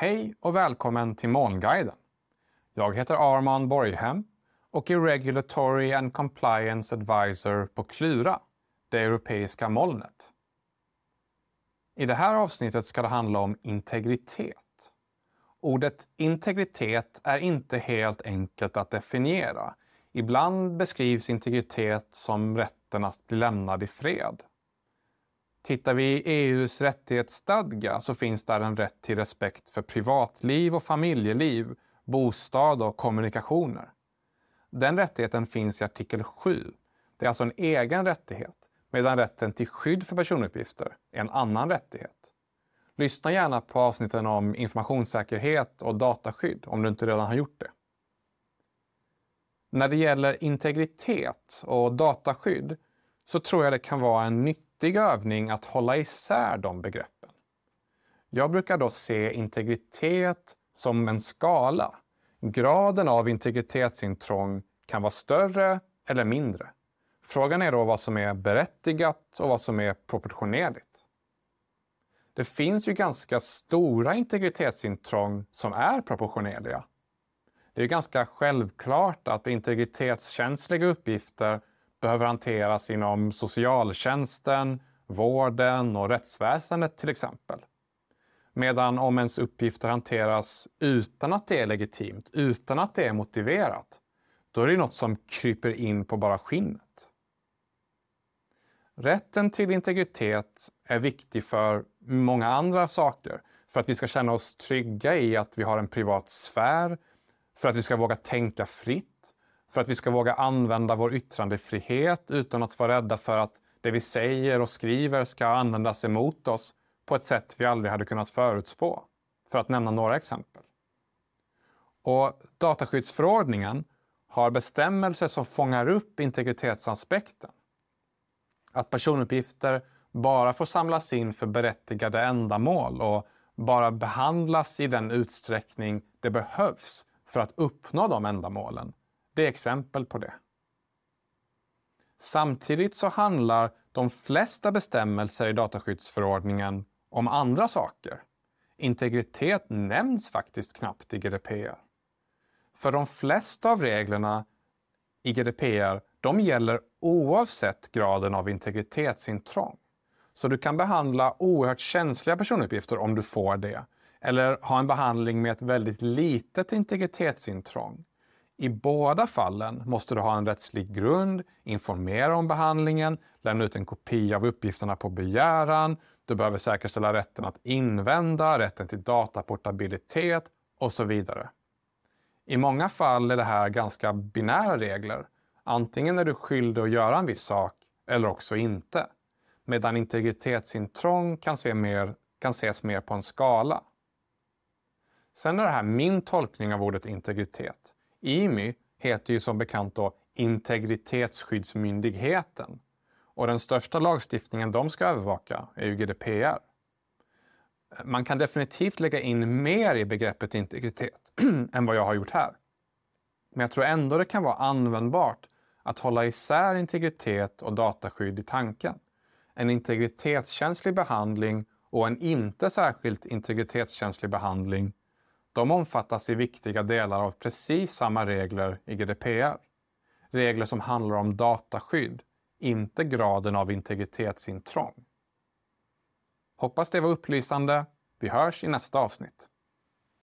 Hej och välkommen till Molnguiden. Jag heter Arman Borghem och är Regulatory and Compliance Advisor på Klura, det europeiska molnet. I det här avsnittet ska det handla om integritet. Ordet integritet är inte helt enkelt att definiera. Ibland beskrivs integritet som rätten att bli lämnad i fred. Tittar vi i EUs rättighetsstadga så finns där en rätt till respekt för privatliv och familjeliv, bostad och kommunikationer. Den rättigheten finns i artikel 7. Det är alltså en egen rättighet, medan rätten till skydd för personuppgifter är en annan rättighet. Lyssna gärna på avsnitten om informationssäkerhet och dataskydd om du inte redan har gjort det. När det gäller integritet och dataskydd så tror jag det kan vara en nyckel nyttig övning att hålla isär de begreppen. Jag brukar då se integritet som en skala. Graden av integritetsintrång kan vara större eller mindre. Frågan är då vad som är berättigat och vad som är proportionerligt. Det finns ju ganska stora integritetsintrång som är proportionerliga. Det är ganska självklart att integritetskänsliga uppgifter behöver hanteras inom socialtjänsten, vården och rättsväsendet till exempel. Medan om ens uppgifter hanteras utan att det är legitimt, utan att det är motiverat, då är det något som kryper in på bara skinnet. Rätten till integritet är viktig för många andra saker. För att vi ska känna oss trygga i att vi har en privat sfär, för att vi ska våga tänka fritt, för att vi ska våga använda vår yttrandefrihet utan att vara rädda för att det vi säger och skriver ska användas emot oss på ett sätt vi aldrig hade kunnat förutspå. För att nämna några exempel. Och dataskyddsförordningen har bestämmelser som fångar upp integritetsaspekten. Att personuppgifter bara får samlas in för berättigade ändamål och bara behandlas i den utsträckning det behövs för att uppnå de ändamålen. Det är exempel på det. Samtidigt så handlar de flesta bestämmelser i dataskyddsförordningen om andra saker. Integritet nämns faktiskt knappt i GDPR. För de flesta av reglerna i GDPR de gäller oavsett graden av integritetsintrång. Så du kan behandla oerhört känsliga personuppgifter om du får det. Eller ha en behandling med ett väldigt litet integritetsintrång. I båda fallen måste du ha en rättslig grund, informera om behandlingen, lämna ut en kopia av uppgifterna på begäran, du behöver säkerställa rätten att invända, rätten till dataportabilitet och så vidare. I många fall är det här ganska binära regler. Antingen är du skyldig att göra en viss sak eller också inte. Medan integritetsintrång kan, se mer, kan ses mer på en skala. Sen är det här min tolkning av ordet integritet. IMY heter ju som bekant då Integritetsskyddsmyndigheten. Och den största lagstiftningen de ska övervaka är ju GDPR. Man kan definitivt lägga in mer i begreppet integritet än vad jag har gjort här. Men jag tror ändå det kan vara användbart att hålla isär integritet och dataskydd i tanken. En integritetskänslig behandling och en inte särskilt integritetskänslig behandling de omfattas i viktiga delar av precis samma regler i GDPR. Regler som handlar om dataskydd, inte graden av integritetsintrång. Hoppas det var upplysande. Vi hörs i nästa avsnitt.